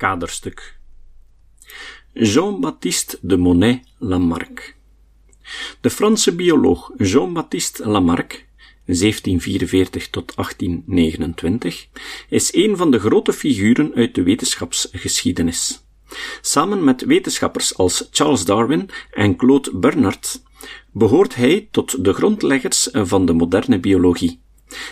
Kaderstuk Jean-Baptiste de Monet Lamarck De Franse bioloog Jean-Baptiste Lamarck 1744 tot 1829 is een van de grote figuren uit de wetenschapsgeschiedenis. Samen met wetenschappers als Charles Darwin en Claude Bernard behoort hij tot de grondleggers van de moderne biologie.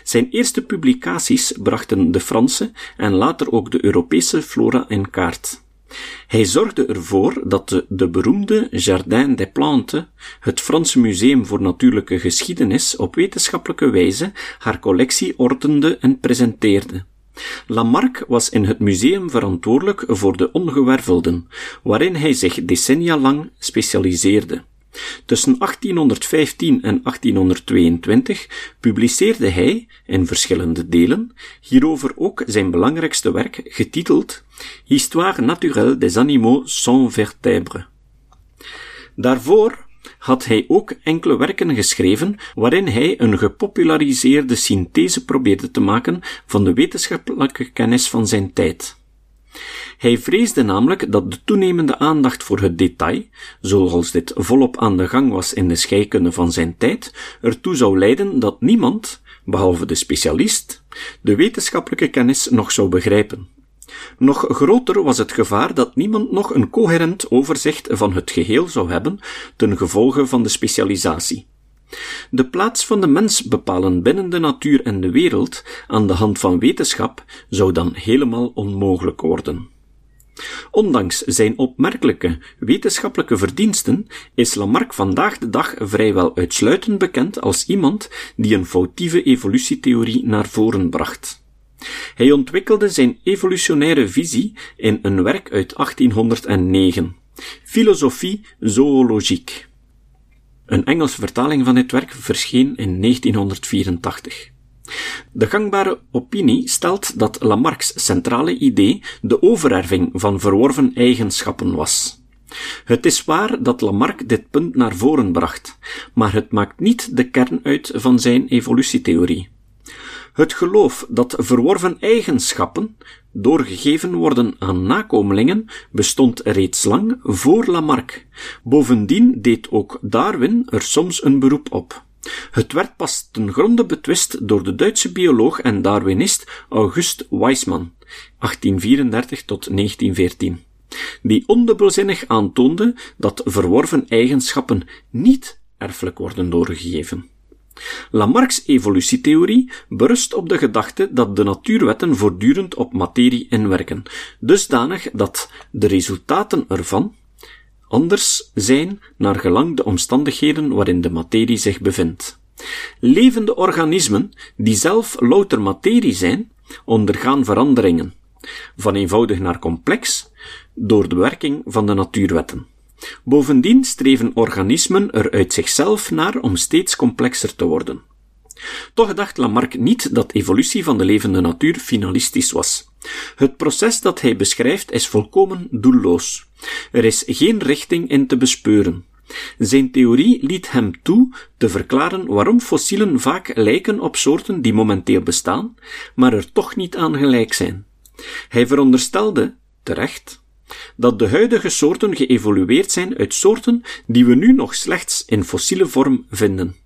Zijn eerste publicaties brachten de Franse en later ook de Europese flora in kaart. Hij zorgde ervoor dat de, de beroemde Jardin des Plantes, het Franse Museum voor Natuurlijke Geschiedenis, op wetenschappelijke wijze haar collectie ordende en presenteerde. Lamarck was in het museum verantwoordelijk voor de ongewervelden, waarin hij zich decennia lang specialiseerde. Tussen 1815 en 1822 publiceerde hij, in verschillende delen, hierover ook zijn belangrijkste werk, getiteld Histoire naturelle des animaux sans vertèbres. Daarvoor had hij ook enkele werken geschreven waarin hij een gepopulariseerde synthese probeerde te maken van de wetenschappelijke kennis van zijn tijd. Hij vreesde namelijk dat de toenemende aandacht voor het detail, zoals dit volop aan de gang was in de scheikunde van zijn tijd, ertoe zou leiden dat niemand, behalve de specialist, de wetenschappelijke kennis nog zou begrijpen. Nog groter was het gevaar dat niemand nog een coherent overzicht van het geheel zou hebben ten gevolge van de specialisatie. De plaats van de mens bepalen binnen de natuur en de wereld aan de hand van wetenschap zou dan helemaal onmogelijk worden. Ondanks zijn opmerkelijke wetenschappelijke verdiensten is Lamarck vandaag de dag vrijwel uitsluitend bekend als iemand die een foutieve evolutietheorie naar voren bracht. Hij ontwikkelde zijn evolutionaire visie in een werk uit 1809, Philosophie zoologique. Een Engelse vertaling van dit werk verscheen in 1984. De gangbare opinie stelt dat Lamarck's centrale idee de overerving van verworven eigenschappen was. Het is waar dat Lamarck dit punt naar voren bracht, maar het maakt niet de kern uit van zijn evolutietheorie. Het geloof dat verworven eigenschappen doorgegeven worden aan nakomelingen bestond reeds lang voor Lamarck. Bovendien deed ook Darwin er soms een beroep op. Het werd pas ten gronde betwist door de Duitse bioloog en Darwinist August Weismann, 1834 tot 1914, die ondubbelzinnig aantoonde dat verworven eigenschappen niet erfelijk worden doorgegeven. Lamarck's evolutietheorie berust op de gedachte dat de natuurwetten voortdurend op materie inwerken, dusdanig dat de resultaten ervan anders zijn naar gelang de omstandigheden waarin de materie zich bevindt. Levende organismen, die zelf louter materie zijn, ondergaan veranderingen, van eenvoudig naar complex, door de werking van de natuurwetten. Bovendien streven organismen er uit zichzelf naar om steeds complexer te worden. Toch dacht Lamarck niet dat evolutie van de levende natuur finalistisch was. Het proces dat hij beschrijft is volkomen doelloos. Er is geen richting in te bespeuren. Zijn theorie liet hem toe te verklaren waarom fossielen vaak lijken op soorten die momenteel bestaan, maar er toch niet aan gelijk zijn. Hij veronderstelde, terecht, dat de huidige soorten geëvolueerd zijn uit soorten die we nu nog slechts in fossiele vorm vinden.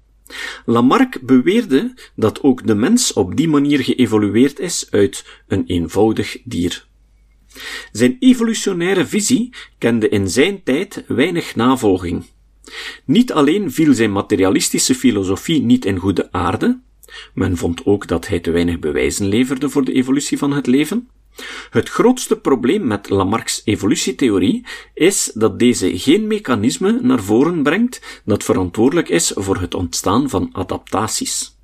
Lamarck beweerde dat ook de mens op die manier geëvolueerd is uit een eenvoudig dier. Zijn evolutionaire visie kende in zijn tijd weinig navolging. Niet alleen viel zijn materialistische filosofie niet in goede aarde, men vond ook dat hij te weinig bewijzen leverde voor de evolutie van het leven, het grootste probleem met Lamarck's evolutietheorie is dat deze geen mechanisme naar voren brengt dat verantwoordelijk is voor het ontstaan van adaptaties.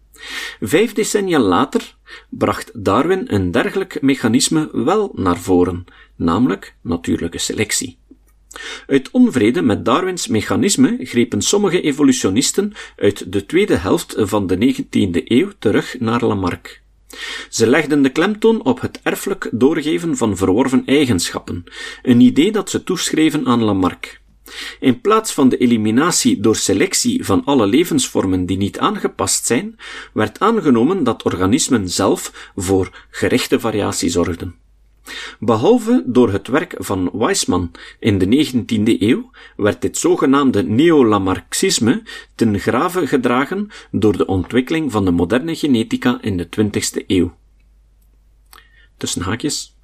Vijf decennia later bracht Darwin een dergelijk mechanisme wel naar voren, namelijk natuurlijke selectie. Uit onvrede met Darwins mechanisme grepen sommige evolutionisten uit de tweede helft van de 19e eeuw terug naar Lamarck. Ze legden de klemtoon op het erfelijk doorgeven van verworven eigenschappen, een idee dat ze toeschreven aan Lamarck. In plaats van de eliminatie door selectie van alle levensvormen die niet aangepast zijn, werd aangenomen dat organismen zelf voor gerichte variatie zorgden. Behalve door het werk van Weismann in de 19e eeuw werd dit zogenaamde neo-Lamarckisme ten grave gedragen door de ontwikkeling van de moderne genetica in de 20e eeuw. Tussen haakjes.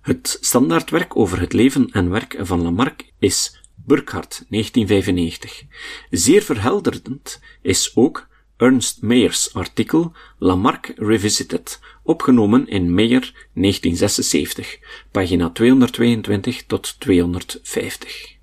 Het standaardwerk over het leven en werk van Lamarck is Burkhardt, 1995. Zeer verhelderend is ook Ernst Mayers artikel Lamarck Revisited, opgenomen in Mayer 1976, pagina 222 tot 250.